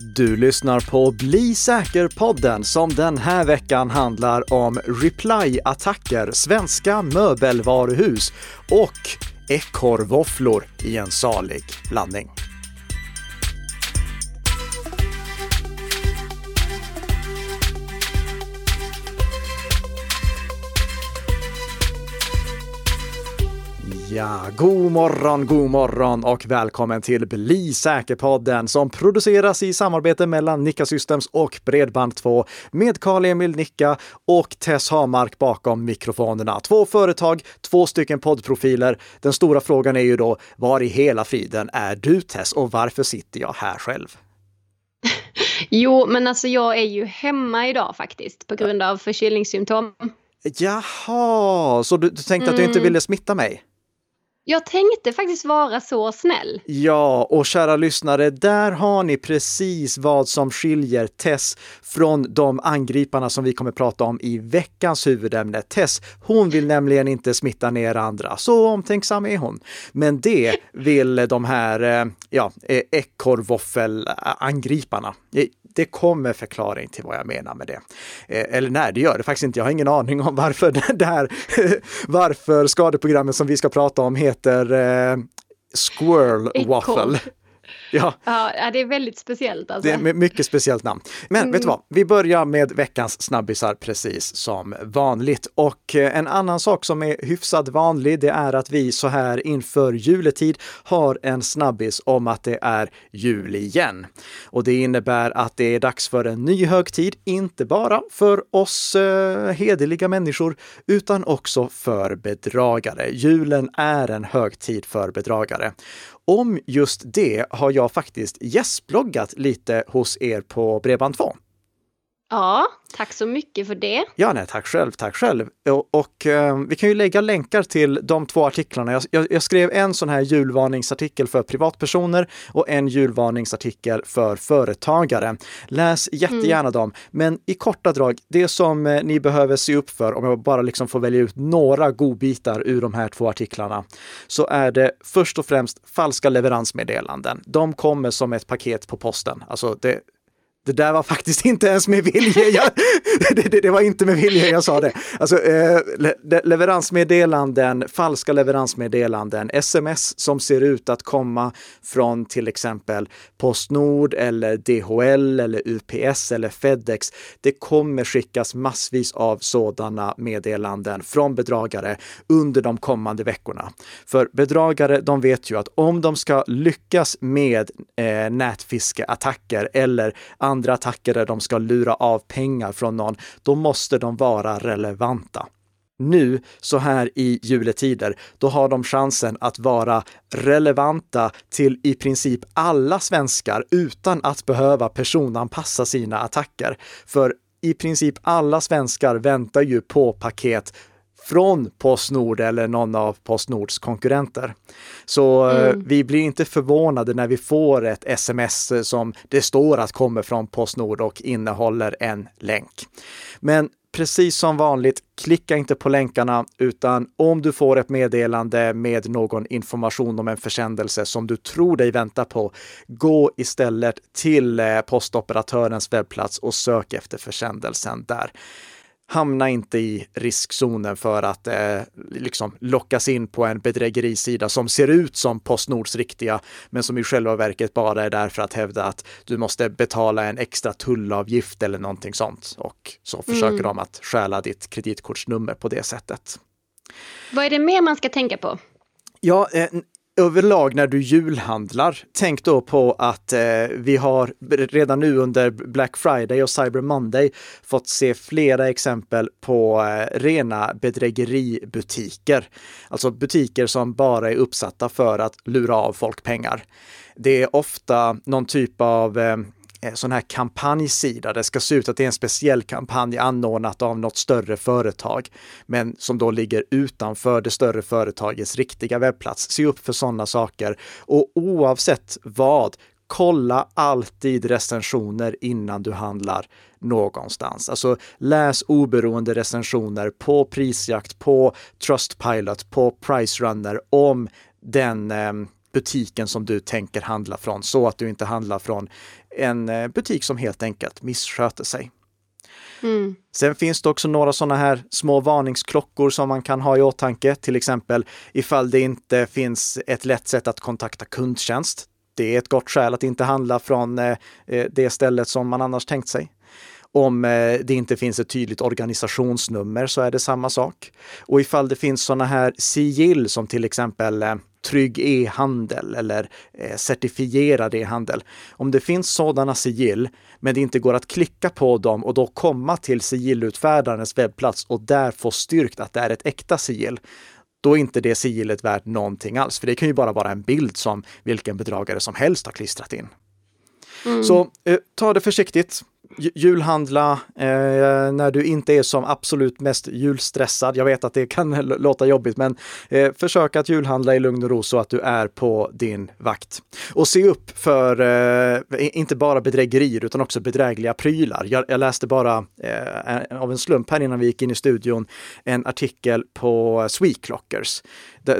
Du lyssnar på Bli säker-podden som den här veckan handlar om reply-attacker, svenska möbelvaruhus och ekorrvåfflor i en salig blandning. Ja, god morgon, god morgon och välkommen till Bli säker-podden som produceras i samarbete mellan Nicka Systems och Bredband2 med Karl-Emil Nicka och Tess Hamark bakom mikrofonerna. Två företag, två stycken poddprofiler. Den stora frågan är ju då, var i hela friden är du Tess och varför sitter jag här själv? Jo, men alltså jag är ju hemma idag faktiskt på grund av förkylningssymptom. Jaha, så du, du tänkte mm. att du inte mm. ville smitta mig? Jag tänkte faktiskt vara så snäll. Ja, och kära lyssnare, där har ni precis vad som skiljer Tess från de angriparna som vi kommer prata om i veckans huvudämne. Tess, hon vill nämligen inte smitta ner andra. Så omtänksam är hon. Men det vill de här, eh, ja, eh, ekorrvåffelangriparna eh, det kommer förklaring till vad jag menar med det. Eh, eller nej, det gör det faktiskt inte. Jag har ingen aning om varför det här, varför skadeprogrammet som vi ska prata om heter eh, Squirrel Waffle. Ja. ja, det är väldigt speciellt. Alltså. Det är mycket speciellt namn. Men mm. vet du vad? Vi börjar med veckans snabbisar precis som vanligt. Och eh, en annan sak som är hyfsat vanlig, det är att vi så här inför juletid har en snabbis om att det är jul igen. Och det innebär att det är dags för en ny högtid, inte bara för oss eh, hederliga människor, utan också för bedragare. Julen är en högtid för bedragare. Om just det har jag faktiskt gästbloggat lite hos er på Bredband2. Ja, tack så mycket för det. Ja, nej, tack själv, tack själv. Och, och eh, vi kan ju lägga länkar till de två artiklarna. Jag, jag, jag, skrev en sån här julvarningsartikel för privatpersoner och en julvarningsartikel för företagare. Läs jättegärna mm. dem, men i korta drag, det som eh, ni behöver se upp för, om jag bara liksom får välja ut några godbitar ur de här två artiklarna, så är det först och främst falska leveransmeddelanden. De kommer som ett paket på posten. Alltså det, det där var faktiskt inte ens med vilje. Jag, det, det, det, var inte med vilje jag sa det. Alltså, eh, le, leveransmeddelanden, falska leveransmeddelanden, sms som ser ut att komma från till exempel Postnord eller DHL eller UPS eller Fedex. Det kommer skickas massvis av sådana meddelanden från bedragare under de kommande veckorna. För bedragare, de vet ju att om de ska lyckas med eh, nätfiskeattacker eller andra andra attacker där de ska lura av pengar från någon, då måste de vara relevanta. Nu, så här i juletider, då har de chansen att vara relevanta till i princip alla svenskar utan att behöva personanpassa sina attacker. För i princip alla svenskar väntar ju på paket från Postnord eller någon av Postnords konkurrenter. Så eh, mm. vi blir inte förvånade när vi får ett sms som det står att kommer från Postnord och innehåller en länk. Men precis som vanligt, klicka inte på länkarna, utan om du får ett meddelande med någon information om en försändelse som du tror dig vänta på, gå istället till eh, postoperatörens webbplats och sök efter försändelsen där hamna inte i riskzonen för att eh, liksom lockas in på en bedrägerisida som ser ut som Postnords riktiga, men som i själva verket bara är där för att hävda att du måste betala en extra tullavgift eller någonting sånt. Och så försöker mm. de att stjäla ditt kreditkortsnummer på det sättet. Vad är det mer man ska tänka på? Ja, eh, överlag när du julhandlar, tänk då på att eh, vi har redan nu under Black Friday och Cyber Monday fått se flera exempel på eh, rena bedrägeributiker. Alltså butiker som bara är uppsatta för att lura av folk pengar. Det är ofta någon typ av eh, Eh, sån här kampanjsida. Det ska se ut att det är en speciell kampanj anordnat av något större företag, men som då ligger utanför det större företagets riktiga webbplats. Se upp för sådana saker. Och oavsett vad, kolla alltid recensioner innan du handlar någonstans. Alltså läs oberoende recensioner på Prisjakt, på Trustpilot, på Pricerunner om den eh, butiken som du tänker handla från så att du inte handlar från en butik som helt enkelt missköter sig. Mm. Sen finns det också några sådana här små varningsklockor som man kan ha i åtanke, till exempel ifall det inte finns ett lätt sätt att kontakta kundtjänst. Det är ett gott skäl att inte handla från eh, eh, det stället som man annars tänkt sig. Om eh, det inte finns ett tydligt organisationsnummer så är det samma sak. Och ifall det finns sådana här sigill som till exempel trygg e-handel eller certifierad e-handel. Om det finns sådana sigill, men det inte går att klicka på dem och då komma till sigillutfärdarens webbplats och där få styrkt att det är ett äkta sigill, då är inte det sigillet värt någonting alls. För det kan ju bara vara en bild som vilken bedragare som helst har klistrat in. Mm. Så eh, ta det försiktigt julhandla eh, när du inte är som absolut mest julstressad. Jag vet att det kan låta jobbigt, men eh, försök att julhandla i lugn och ro så att du är på din vakt. Och se upp för eh, inte bara bedrägerier utan också bedrägliga prylar. Jag, jag läste bara eh, av en slump här innan vi gick in i studion en artikel på SweClockers.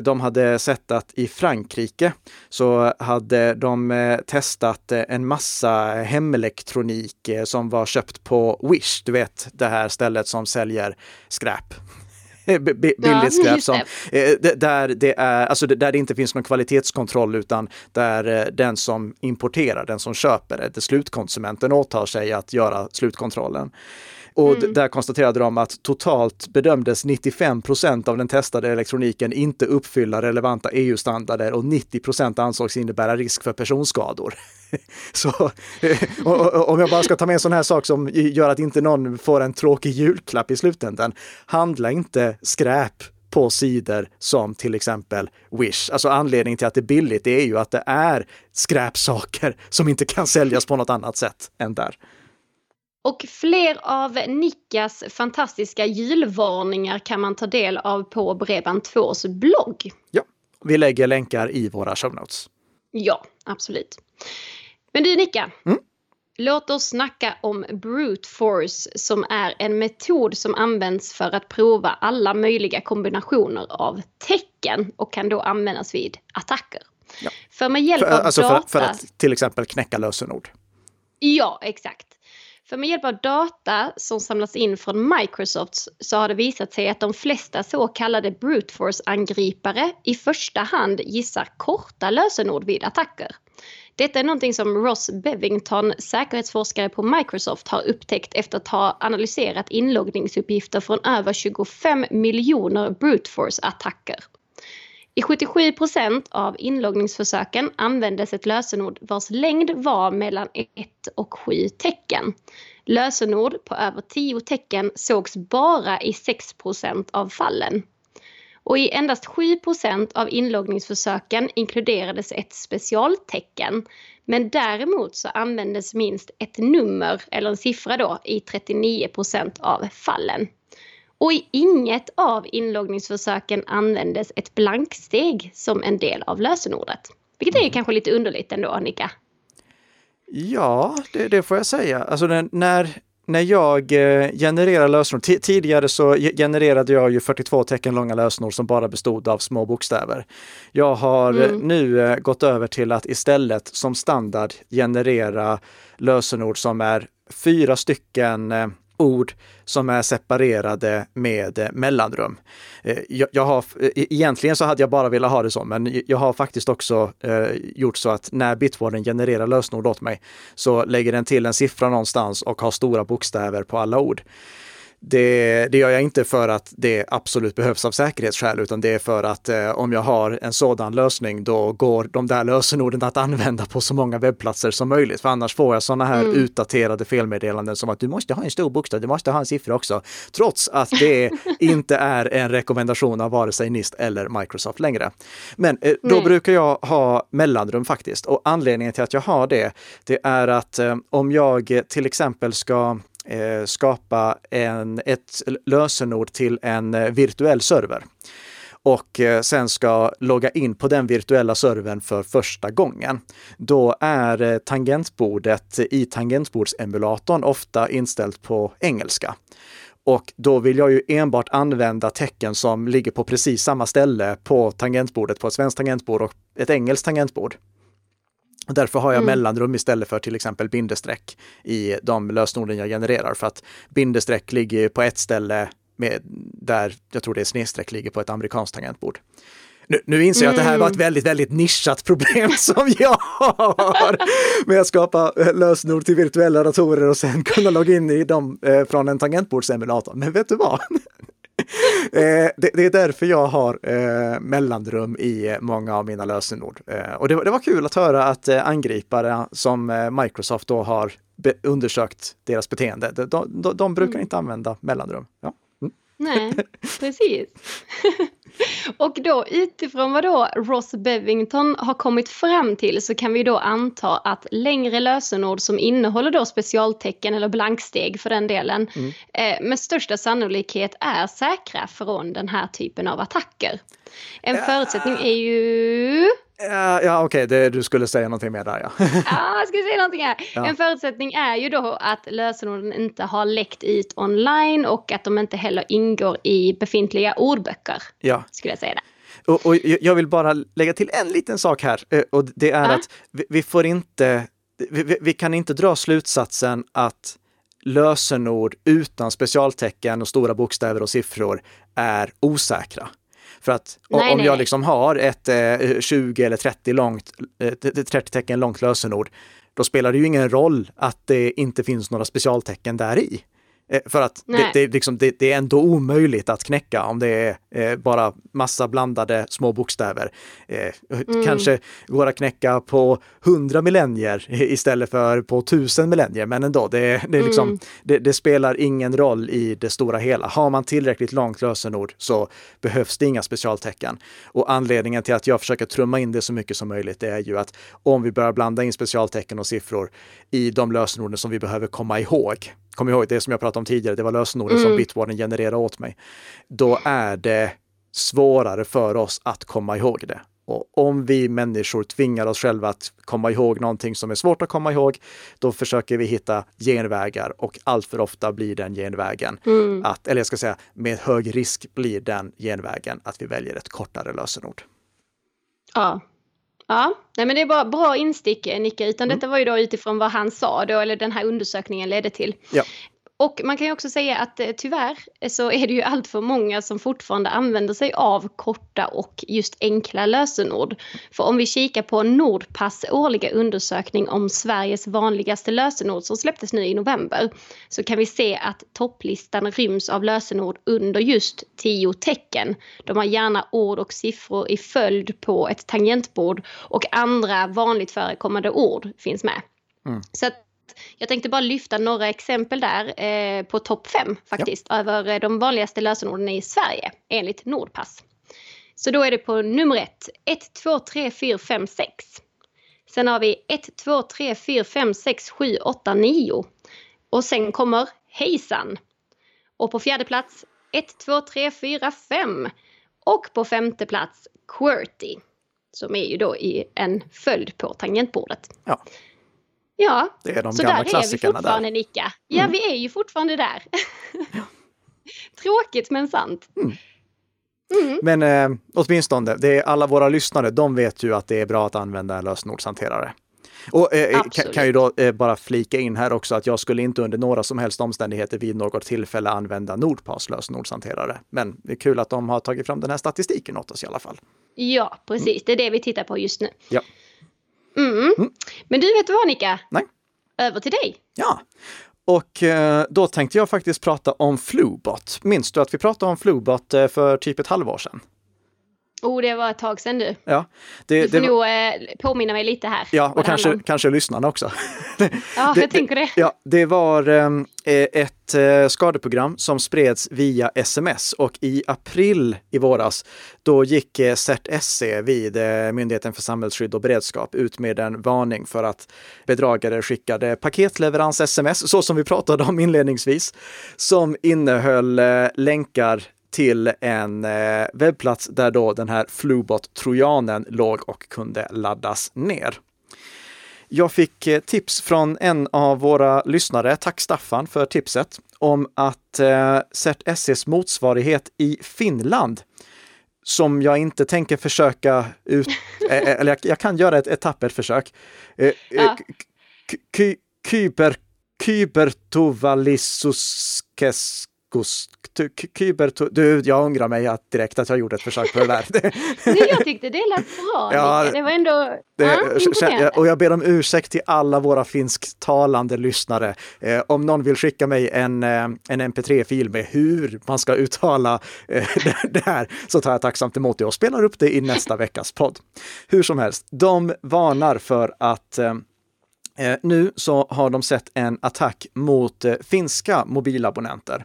de hade sett att i Frankrike så hade de eh, testat eh, en massa hemelektronik eh, som var köpt på Wish, du vet det här stället som säljer skräp billigt skräp som, där, det är, alltså där det inte finns någon kvalitetskontroll utan där den som importerar, den som köper det, slutkonsumenten åtar sig att göra slutkontrollen. Och mm. där konstaterade de att totalt bedömdes 95 procent av den testade elektroniken inte uppfylla relevanta EU-standarder och 90 procent ansågs innebära risk för personskador. Så om jag bara ska ta med en sån här sak som gör att inte någon får en tråkig julklapp i slutändan. Handla inte skräp på sidor som till exempel Wish. Alltså anledningen till att det är billigt, är ju att det är skräpsaker som inte kan säljas på något annat sätt än där. Och fler av Nickas fantastiska julvarningar kan man ta del av på Bredband2s blogg. Ja, vi lägger länkar i våra show notes. Ja, absolut. Men du Nicka, mm? låt oss snacka om brute force som är en metod som används för att prova alla möjliga kombinationer av tecken och kan då användas vid attacker. Ja. För med hjälp av alltså data... För, för att till exempel knäcka lösenord. Ja, exakt. För med hjälp av data som samlas in från Microsoft så har det visat sig att de flesta så kallade brute force-angripare i första hand gissar korta lösenord vid attacker. Detta är någonting som Ross Bevington, säkerhetsforskare på Microsoft, har upptäckt efter att ha analyserat inloggningsuppgifter från över 25 miljoner brute force-attacker. I 77 procent av inloggningsförsöken användes ett lösenord vars längd var mellan 1 och 7 tecken. Lösenord på över 10 tecken sågs bara i 6 procent av fallen. Och i endast 7 procent av inloggningsförsöken inkluderades ett specialtecken. Men däremot så användes minst ett nummer eller en siffra då i 39 procent av fallen. Och i inget av inloggningsförsöken användes ett blanksteg som en del av lösenordet. Vilket är ju mm. kanske lite underligt ändå, Annika. Ja, det, det får jag säga. Alltså när, när jag eh, genererar lösenord, tidigare så genererade jag ju 42 tecken långa lösenord som bara bestod av små bokstäver. Jag har mm. nu eh, gått över till att istället som standard generera lösenord som är fyra stycken eh, ord som är separerade med eh, mellanrum. Eh, jag, jag, har, eh, e, egentligen så hade jag bara velat ha det så, men jag har faktiskt också eh, gjort så att när Bitwarden genererar lösenord åt mig så lägger den till en siffra någonstans och har stora bokstäver på alla ord. Det, det, gör jag inte för att det absolut behövs av säkerhetsskäl, utan det är för att eh, om jag har en sådan lösning, då går de där lösenorden att använda på så många webbplatser som möjligt. För annars får jag sådana här mm. utdaterade felmeddelanden som att du måste ha en stor bokstav, du måste ha en siffra också. Trots att det inte är en rekommendation av vare sig NIST eller Microsoft längre. Men eh, då Nej. brukar jag ha mellanrum faktiskt. Och anledningen till att jag har det, det är att eh, om jag till exempel ska Eh, skapa en, ett lösenord till en eh, virtuell server och eh, sen ska logga in på den virtuella servern för första gången. Då är tangentbordet i tangentbordsemulatorn ofta inställt på engelska. Och då vill jag ju enbart använda tecken som ligger på precis samma ställe på tangentbordet på ett svenskt tangentbord och ett engelskt tangentbord. Därför har jag mm. mellanrum istället för till exempel bindestreck i de lösenorden jag genererar. För att bindestreck ligger på ett ställe med, där jag tror det är snedstreck ligger på ett amerikanskt tangentbord. Nu, nu inser jag att det här var ett mm. väldigt, väldigt nischat problem som jag har med att skapa eh, lösenord till virtuella datorer och sen kunna logga in i dem eh, från en tangentbordsemulator. Men vet du vad? Eh, det, det, är därför jag har eh, mellanrum i många av mina lösenord. Eh, och det, det, var kul att höra att eh, angripare som eh, Microsoft då har undersökt deras beteende. De, de, de brukar mm. inte använda mellanrum. Ja. Nej, precis. Och då utifrån vad då Ross Bevington har kommit fram till så kan vi då anta att längre lösenord som innehåller då specialtecken eller blanksteg för den delen mm. eh, med största sannolikhet är säkra från den här typen av attacker. En förutsättning är ju Ja, ja okej, okay. du skulle säga någonting mer där ja. ja, jag skulle säga någonting här. Ja. En förutsättning är ju då att lösenorden inte har läckt ut online och att de inte heller ingår i befintliga ordböcker. Ja. Skulle jag säga det. Och, och jag vill bara lägga till en liten sak här eh, och det är ja. att vi, vi, får inte, vi, vi kan inte dra slutsatsen att lösenord utan specialtecken och stora bokstäver och siffror är osäkra. För att nej, om nej. jag liksom har ett eh, 20 eller 30, långt, eh, 30 tecken långt lösenord, då spelar det ju ingen roll att det inte finns några specialtecken där i. Eh, för att det, det, liksom, det, det, är ändå omöjligt att knäcka om det är eh, bara massa blandade små bokstäver. Eh, mm. Kanske går att knäcka på hundra millennier istället för på tusen millennier, men ändå, det, det, liksom, mm. spelar ingen roll i det stora hela. Har man tillräckligt långt lösenord så behövs det inga specialtecken. Och anledningen till att jag försöker trumma in det så mycket som möjligt är ju att om vi börjar blanda in specialtecken och siffror i de lösenorden som vi behöver komma ihåg, kom ihåg det som jag pratade om tidigare, det var lösenorden mm. som Bitwarden genererade åt mig. Då är det svårare för oss att komma ihåg det. Och om vi människor tvingar oss själva att komma ihåg någonting som är svårt att komma ihåg, då försöker vi hitta genvägar och allt för ofta blir den genvägen, mm. att, eller jag ska säga med hög risk blir den genvägen att vi väljer ett kortare lösenord. Ja, Ja, nej men det är bara bra instick Nicke, utan mm. detta var ju då utifrån vad han sa då, eller den här undersökningen ledde till. Ja. Och man kan ju också säga att eh, tyvärr så är det ju allt för många som fortfarande använder sig av korta och just enkla lösenord. För om vi kikar på Nordpass årliga undersökning om Sveriges vanligaste lösenord som släpptes nu i november så kan vi se att topplistan ryms av lösenord under just tio tecken. De har gärna ord och siffror i följd på ett tangentbord och andra vanligt förekommande ord finns med. Mm. Så att jag tänkte bara lyfta några exempel där eh, på topp fem faktiskt ja. över eh, de vanligaste lösenorden i Sverige enligt Nordpass. Så då är det på nummer ett, 1, 2, 3, 4, 5, 6. Sen har vi 1, 2, 3, 4, 5, 6, 7, 8, 9. Och sen kommer hejsan. Och på fjärde plats 1, 2, 3, 4, 5. Och på femte plats QWERTY. Som är ju då i en följd på tangentbordet. Ja. Ja, det är de så gamla där är vi fortfarande där. Nicka. Ja, mm. vi är ju fortfarande där. Tråkigt men sant. Mm. Mm. Men eh, åtminstone, det är alla våra lyssnare, de vet ju att det är bra att använda en lösenordshanterare. Och eh, eh kan, kan ju då eh, bara flika in här också att jag skulle inte under några som helst omständigheter vid något tillfälle använda Nordpass lösenordshanterare. Men det är kul att de har tagit fram den här statistiken åt oss i alla fall. Ja, precis. Mm. Det är det vi tittar på just nu. Ja. Mm. Mm. Men du, vet du vad Annika? Nej. Över till dig. Ja. Och eh, då tänkte jag faktiskt prata om Flubot. Minns du att vi pratade om Flubot eh, för typ ett halvår sedan? Oh, det var ett tag sedan du. Ja, det, du får det, nog eh, påminna mig lite här. Ja, och kanske, kanske lyssnarna också. ja, det, jag tänker det. Ja, det var ehm, eh, ett eh, skadeprogram som spreds via sms och i april i våras då gick eh, CERT-SE vid eh, Myndigheten för samhällsskydd och beredskap ut med en varning för att bedragare skickade paketleverans-sms, så som vi pratade om inledningsvis, som innehöll eh, länkar till en eh, webbplats där då den här Flubot-trojanen låg och kunde laddas ner. Jag fick eh, tips från en av våra lyssnare, tack Staffan för tipset, om att eh, CERT-SEs motsvarighet i Finland som jag inte tänker försöka ut, eller jag, jag, kan göra ett, ett tappert försök. Ja. Kyber, kybertovalissuskes Kyber, du, jag ångrar mig att direkt att jag gjorde ett försök på det där. Nej, jag tyckte det lät bra. Ja, det var ändå det, ja, Och jag ber om ursäkt till alla våra finsktalande lyssnare. Eh, om någon vill skicka mig en, eh, en mp3-fil med hur man ska uttala eh, det här så tar jag tacksamt emot det och spelar upp det i nästa veckas podd. Hur som helst, de varnar för att eh, Eh, Eh, nu så har de sett en attack mot eh, finska mobilabonnenter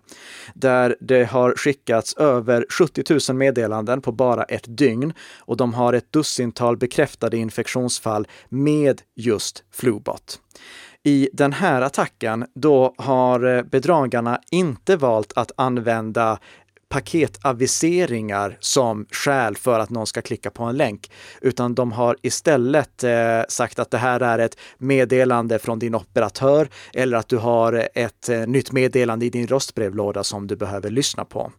där det har skickats över 70 000 meddelanden på bara ett dygn och de har ett dussintal bekräftade infektionsfall med just Flubot. I den här attacken, då har eh, bedragarna inte valt att använda paketaviseringar som skäl för att någon ska klicka på en länk, utan de har istället eh, sagt att det här är ett meddelande från din operatör eller att du har ett eh, nytt meddelande i din röstbrevlåda som du behöver lyssna på.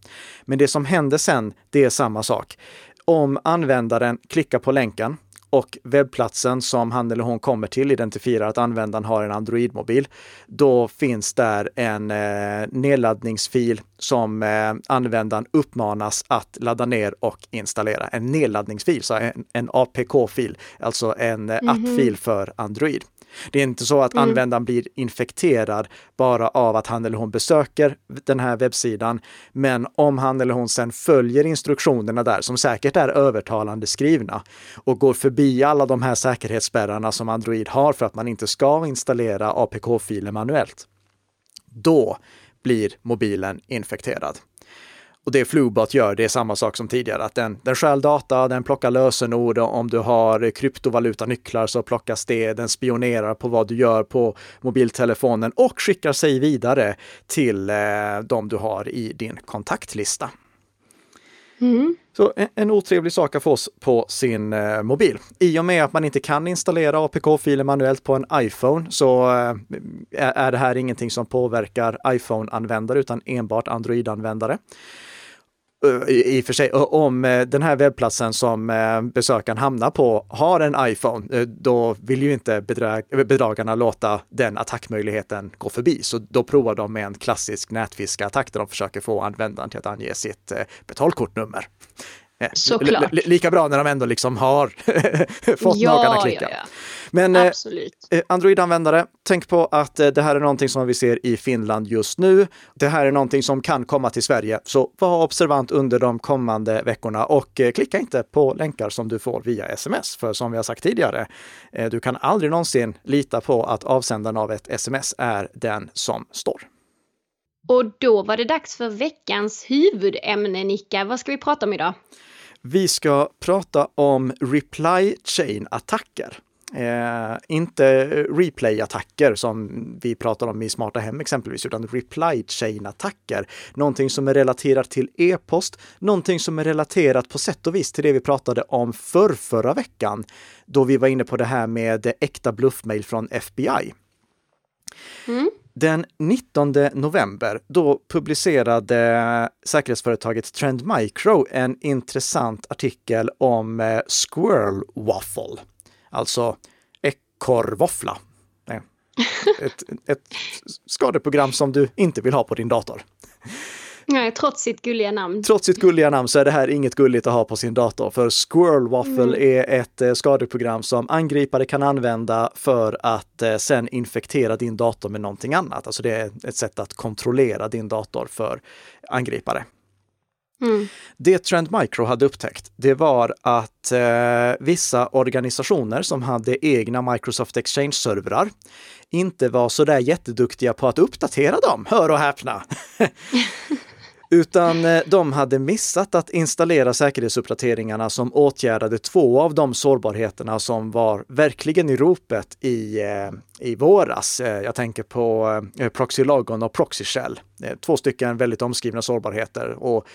Men det som hände sen, det är samma sak. Om användaren klickar på länken och webbplatsen som han eller hon kommer till identifierar att användaren har en Android-mobil, då finns där en eh, nedladdningsfil som eh, användaren uppmanas att ladda ner och installera. En nedladdningsfil, så en, en APK-fil, alltså en mm -hmm. appfil för Android. Det är inte så att mm. användaren blir infekterad bara av att han eller hon besöker den här webbsidan. Men om han eller hon sen följer instruktionerna där, som säkert är övertalande skrivna, och går förbi alla de här säkerhetsspärrarna som Android har för att man inte ska installera APK-filer manuellt, då blir mobilen infekterad. Och det Flubot gör, det är samma sak som tidigare, att den, den stjäl data, den plockar lösenord. Om du har kryptovalutanycklar så plockas det, den spionerar på vad du gör på mobiltelefonen och skickar sig vidare till eh, de du har i din kontaktlista. Mm. Så en, en otrevlig sak att få på sin eh, mobil. I och med att man inte kan installera APK-filer manuellt på en iPhone så eh, är det här ingenting som påverkar iPhone-användare utan enbart Android-användare. Eh, I och för sig, om eh, den här webbplatsen som eh, besökaren hamnar på har en iPhone, då vill ju inte bedragarna låta den attackmöjligheten gå förbi. Så då provar de med en klassisk nätfiskattack där de försöker få användaren till att ange sitt betalkortnummer. Såklart. Lika bra när de ändå liksom har fått ja, nagarna klicka. Ja, ja. Men eh, Android-användare, tänk på att eh, det här är någonting som vi ser i Finland just nu. Det här är någonting som kan komma till Sverige, så var observant under de kommande veckorna och eh, klicka inte på länkar som du får via sms. För som vi har sagt tidigare, eh, du kan aldrig någonsin lita på att avsändaren av ett sms är den som står. Och då var det dags för veckans huvudämne, Nicka. Vad ska vi prata om idag? Vi ska prata om reply chain-attacker. Eh, inte replay-attacker som vi pratar om i smarta hem exempelvis, utan reply chain-attacker. Någonting som är relaterat till e-post, någonting som är relaterat på sätt och vis till det vi pratade om för förra veckan, då vi var inne på det här med äkta bluffmail från FBI. Mm. Den 19 november, då publicerade säkerhetsföretaget Trend Micro en intressant artikel om eh, Squirrel Waffle, alltså ekorrvåffla. Ett, ett skadeprogram som du inte vill ha på din dator. Nej, trots sitt gulliga namn. Trots sitt gulliga namn så är det här inget gulligt att ha på sin dator. För Squirrel Waffle mm. är ett eh, skadeprogram som angripare kan använda för att eh, sen infektera din dator med någonting annat. Alltså det är ett sätt att kontrollera din dator för angripare. Mm. Det Trend Micro hade upptäckt, det var att eh, vissa organisationer som hade egna Microsoft Exchange-servrar inte var så där jätteduktiga på att uppdatera dem, hör och häpna. Utan eh, de hade missat att installera säkerhetsuppdateringarna som åtgärdade två av de sårbarheterna som var verkligen i ropet i, eh, i våras. Eh, jag tänker på Proxy Logon och Proxy Shell. Två stycken väldigt omskrivna sårbarheter och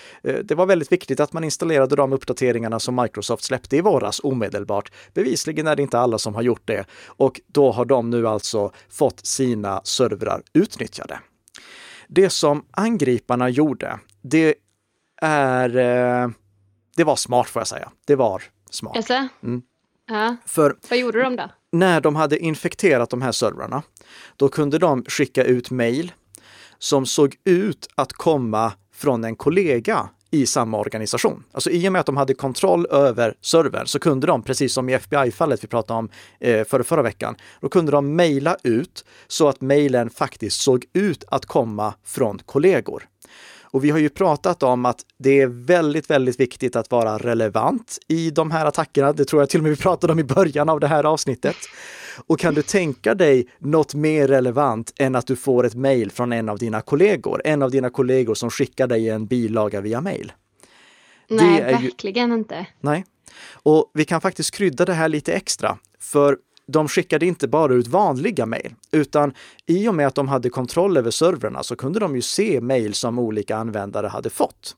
det var väldigt viktigt att man installerade de uppdateringarna som Microsoft släppte i våras omedelbart. Bevisligen är det inte alla som har gjort det och då har de nu alltså fått sina servrar utnyttjade. Det som angriparna gjorde, det är eh, det var smart får jag säga. Det var smart. Mm. Ja. För Vad gjorde de då? när de hade infekterat de här servrarna, då kunde de skicka ut mejl som såg ut att komma från en kollega i samma organisation. Alltså i och med att de hade kontroll över servern så kunde de, precis som i FBI-fallet vi pratade om eh, förra, förra veckan, då kunde de mejla ut så att mejlen faktiskt såg ut att komma från kollegor. Och vi har ju pratat om att det är väldigt, väldigt viktigt att vara relevant i de här attackerna. Det tror jag till och med vi pratade om i början av det här avsnittet. Och kan du tänka dig något mer relevant än att du får ett mejl från en av dina kollegor? En av dina kollegor som skickar dig en bilaga via mejl. Nej, är ju- verkligen inte. Nej. Och vi kan faktiskt krydda det här lite extra. För de skickade inte bara ut vanliga mejl, utan i och med att de hade kontroll över servrarna så kunde de ju se mejl som olika användare hade fått.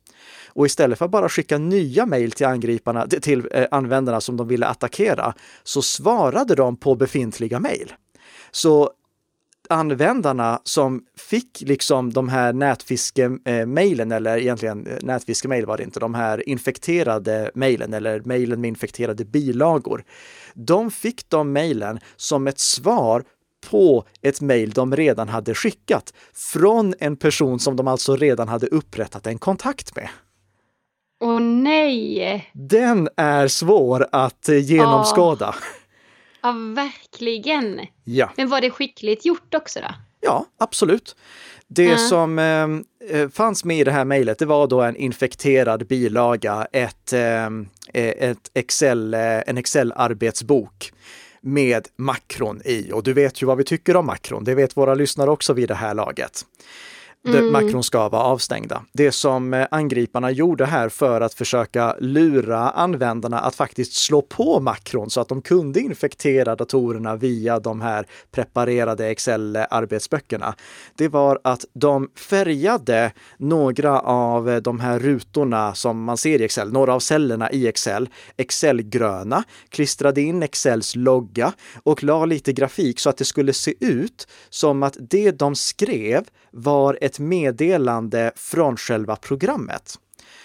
Och istället för att bara skicka nya mejl till angriparna, till eh, användarna som de ville attackera, så svarade de på befintliga mejl. Så användarna som fick liksom de här nätfiske-mejlen, eller egentligen eh, nätfiske-mejl var det inte, de här infekterade mejlen eller mejlen med infekterade bilagor. De fick de mejlen som ett svar på ett mejl de redan hade skickat från en person som de alltså redan hade upprättat en kontakt med. Åh nej! Den är svår att eh, genomskåda. Ja, verkligen. Ja. Men var det skickligt gjort också då? Ja, absolut. Det Ja. som eh, eh, fanns med i det här mejlet, det var då en infekterad bilaga, ett, eh, ett Excel, eh, en Excel-arbetsbok med makron i. Och du vet ju vad vi tycker om makron. Det vet våra lyssnare också vid det här laget. Mm. Makron ska vara avstängda. Det som eh, angriparna gjorde här för att försöka lura användarna att faktiskt slå på makron så att de kunde infektera datorerna via de här preparerade Excel-arbetsböckerna. Det var att de färgade några av de här rutorna som man ser i Excel, några av cellerna i Excel, Excel-gröna, klistrade in Excels logga och la lite grafik så att det skulle se ut som att det de skrev var ett meddelande från själva programmet.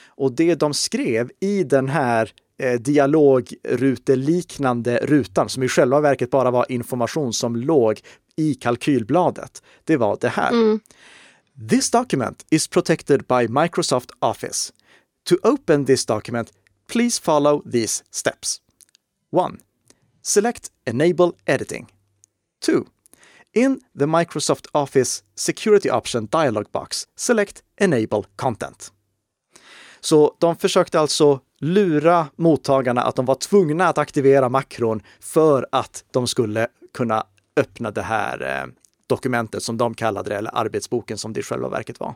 Och det de skrev i den här eh, dialogruteliknande rutan, som i själva verket bara var information som låg i kalkylbladet, det var det här. Mm. This document is protected by Microsoft Office. To open this document, please follow these steps. 1. Select Enable Editing. 2. In the Microsoft Office Security Option dialog box, select Enable Content. Så de försökte alltså lura mottagarna att de var tvungna att aktivera makron för att de skulle kunna öppna det här eh, dokumentet som de kallade det, eller arbetsboken som det i själva verket var.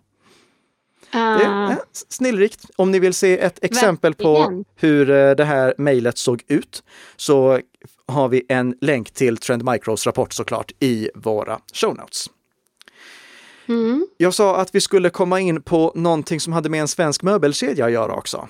Det Ah, är snillrikt. Om ni vill se ett exempel på hur eh, det här mejlet såg ut så har vi en länk till Trend Micros rapport såklart i våra show notes. mm. Jag sa att vi skulle komma in på någonting som hade med en svensk möbelkedja att göra också.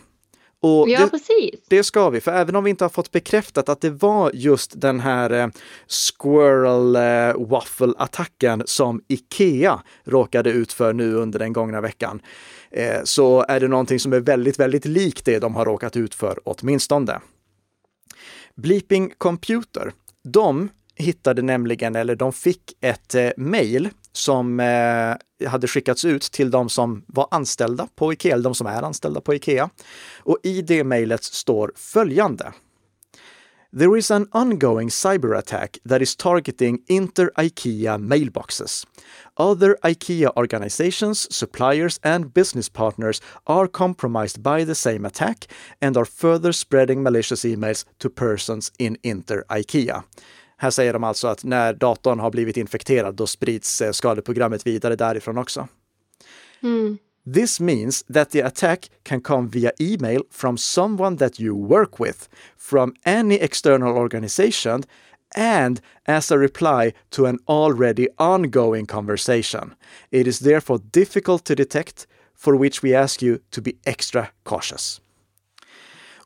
Och Ja, det, precis. det ska vi, för även om vi inte har fått bekräftat att det var just den här eh, Squirrel eh, Waffle-attacken som Ikea råkade ut för nu under den gångna veckan, eh, så är det någonting som är väldigt, väldigt likt det de har råkat ut för åtminstone. Bleeping Computer, de hittade nämligen, eller de fick ett eh, mejl som eh, hade skickats ut till de som var anställda på Ikea, eller de som är anställda på Ikea. Och i det mejlet står följande. There is an ongoing cyber attack that is targeting inter-IKEA mailboxes. Other IKEA organizations, suppliers, and business partners are compromised by the same attack and are further spreading malicious emails to persons in inter-IKEA. Här säger de alltså att när datorn har blivit infekterad, då sprids eh, skadeprogrammet vidare därifrån också. Mm. This means that the attack can come via email from someone that you work with, from any external organization, and as a reply to an already ongoing conversation. It is therefore difficult to detect, for which we ask you to be extra cautious.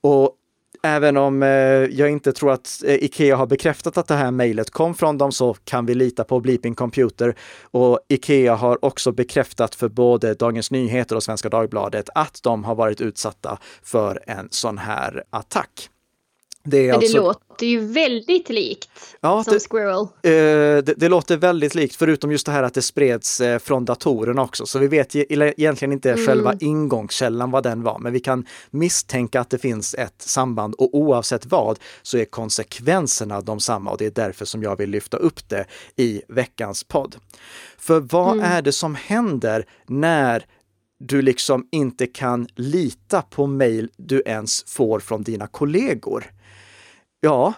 Och Även om eh, jag inte tror att eh, Ikea har bekräftat att det här mejlet kom från dem så kan vi lita på Bleeping Computer. Och Ikea har också bekräftat för både Dagens Nyheter och Svenska Dagbladet att de har varit utsatta för en sån här attack. Det Men alltså, det låter ju väldigt likt ja, som det, Squirrel. Eh, det, det, låter väldigt likt, förutom just det här att det spreds eh, från datorerna också. Så vi vet egentligen inte mm. själva ingångskällan vad den var, men vi kan misstänka att det finns ett samband och oavsett vad så är konsekvenserna de samma och det är därför som jag vill lyfta upp det i veckans podd. För vad mm. är det som händer när du liksom inte kan lita på mejl du ens får från dina kollegor? Ja,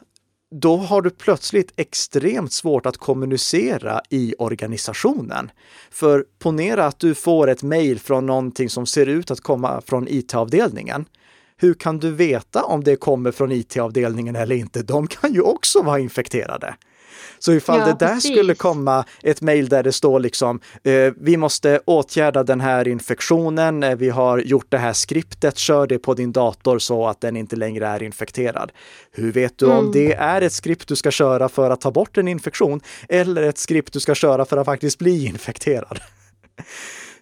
då har du plötsligt extremt svårt att kommunicera i organisationen. För ponera att du får ett mejl från någonting som ser ut att komma från IT-avdelningen. Hur kan du veta om det kommer från IT-avdelningen eller inte? De kan ju också vara infekterade. Så ifall ja, det där precis. skulle komma ett mejl där det står liksom, eh, vi måste åtgärda den här infektionen, eh, vi har gjort det här skriptet, kör det på din dator så att den inte längre är infekterad. Hur vet du mm. om det är ett skript du ska köra för att ta bort en infektion eller ett skript du ska köra för att faktiskt bli infekterad?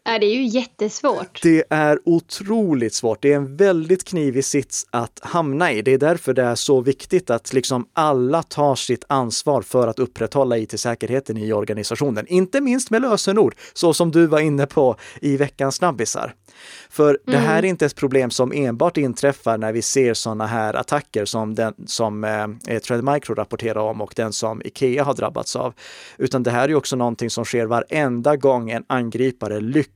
Ja, det är ju jättesvårt. Det är otroligt svårt. Det är en väldigt knivig sits att hamna i. Det är därför det är så viktigt att liksom alla tar sitt ansvar för att upprätthålla IT-säkerheten i organisationen. Inte minst med lösenord, så som du var inne på i veckans snabbisar. För det här är mm. inte ett problem som enbart inträffar när vi ser sådana här attacker som den som eh, Thread Micro rapporterar om och den som Ikea har drabbats av. Utan det här är också någonting som sker varenda gång en angripare lyckas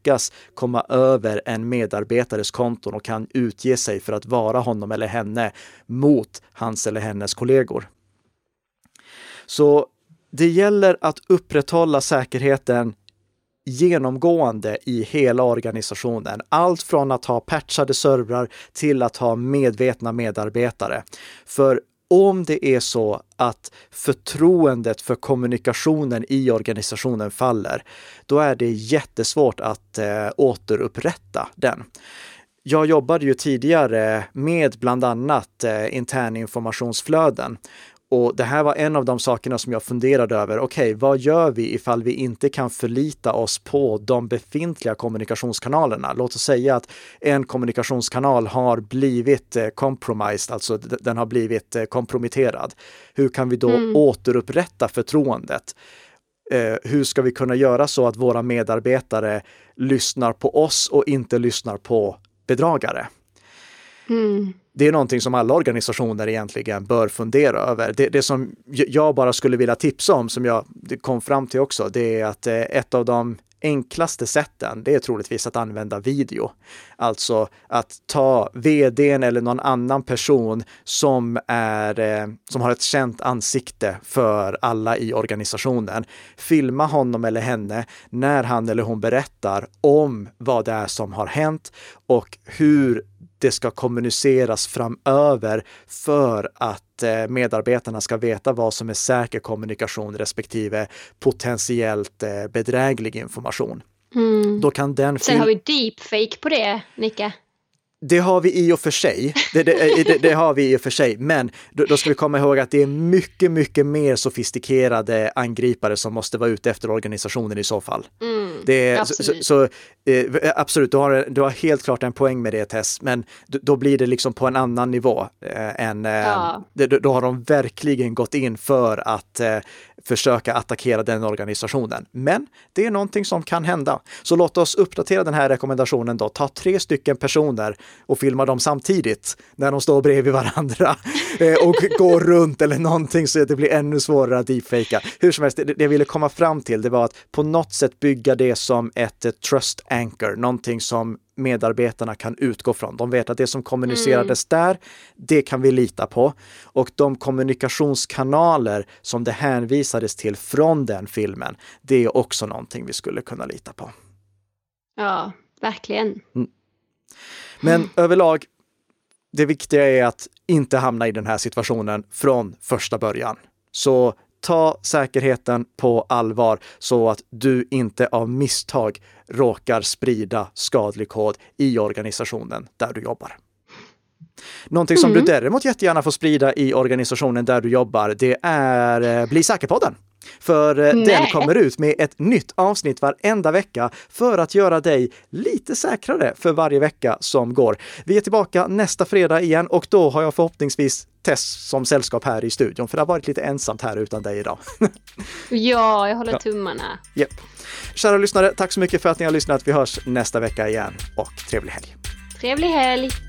komma över en medarbetares konton och kan utge sig för att vara honom eller henne mot hans eller hennes kollegor. Så det gäller att upprätthålla säkerheten genomgående i hela organisationen. Allt från att ha patchade servrar till att ha medvetna medarbetare. För om det är så att förtroendet för kommunikationen i organisationen faller, då är det jättesvårt att eh, återupprätta den. Jag jobbade ju tidigare med bland annat eh, interninformationsflöden och det här var en av de sakerna som jag funderade över. Okej, okay, vad gör vi ifall vi inte kan förlita oss på de befintliga kommunikationskanalerna? Låt oss säga att en kommunikationskanal har blivit eh, compromised, alltså den har blivit eh, komprometterad. Hur kan vi då mm. återupprätta förtroendet? Eh, hur ska vi kunna göra så att våra medarbetare lyssnar på oss och inte lyssnar på bedragare? Mm det är någonting som alla organisationer egentligen bör fundera över. Det, det, som jag bara skulle vilja tipsa om, som jag kom fram till också, det är att eh, ett av de enklaste sätten, det är troligtvis att använda video. Alltså att ta vdn eller någon annan person som, är, eh, som har ett känt ansikte för alla i organisationen. Filma honom eller henne när han eller hon berättar om vad det är som har hänt och hur det ska kommuniceras framöver för att eh, medarbetarna ska veta vad som är säker kommunikation respektive potentiellt eh, bedräglig information. Mm. Då kan den Sen har vi deepfake på det, Nicka. Det har vi i och för sig. Det, det, det, det har vi i och för sig. Men då, då, ska vi komma ihåg att det är mycket, mycket mer sofistikerade angripare som måste vara ute efter organisationen i så fall. Mm, det är, absolut. Så, så eh, absolut, du har, du har helt klart en poäng med det Tess, men då blir det liksom på en annan nivå. Eh, än, eh, ja. då, då, har de verkligen gått in för att eh, försöka attackera den organisationen. Men det är någonting som kan hända. Så låt oss uppdatera den här rekommendationen då. Ta tre stycken personer och filma dem samtidigt när de står bredvid varandra eh, och går runt eller någonting så att det blir ännu svårare att deepfakea. Hur som helst, det jag ville komma fram till det var att på något sätt bygga det som ett eh, trust anchor, någonting som medarbetarna kan utgå från. De vet att det som kommunicerades mm. där, det kan vi lita på. Och de kommunikationskanaler som det hänvisades till från den filmen, det är också någonting vi skulle kunna lita på. Ja, verkligen. Mm. Men mm. överlag, det viktiga är att inte hamna i den här situationen från första början. Så ta säkerheten på allvar så att du inte av misstag råkar sprida skadlig kod i organisationen där du jobbar. Någonting som mm. du däremot jättegärna får sprida i organisationen där du jobbar, det är Bli säker-podden. För eh, Nej. den kommer ut med ett nytt avsnitt varenda vecka för att göra dig lite säkrare för varje vecka som går. Vi är tillbaka nästa fredag igen och då har jag förhoppningsvis Tess som sällskap här i studion, för det har varit lite ensamt här utan dig idag. ja, jag håller ja. tummarna. Yep. Kära lyssnare, tack så mycket för att ni har lyssnat. Vi hörs nästa vecka igen och trevlig helg. Trevlig helg!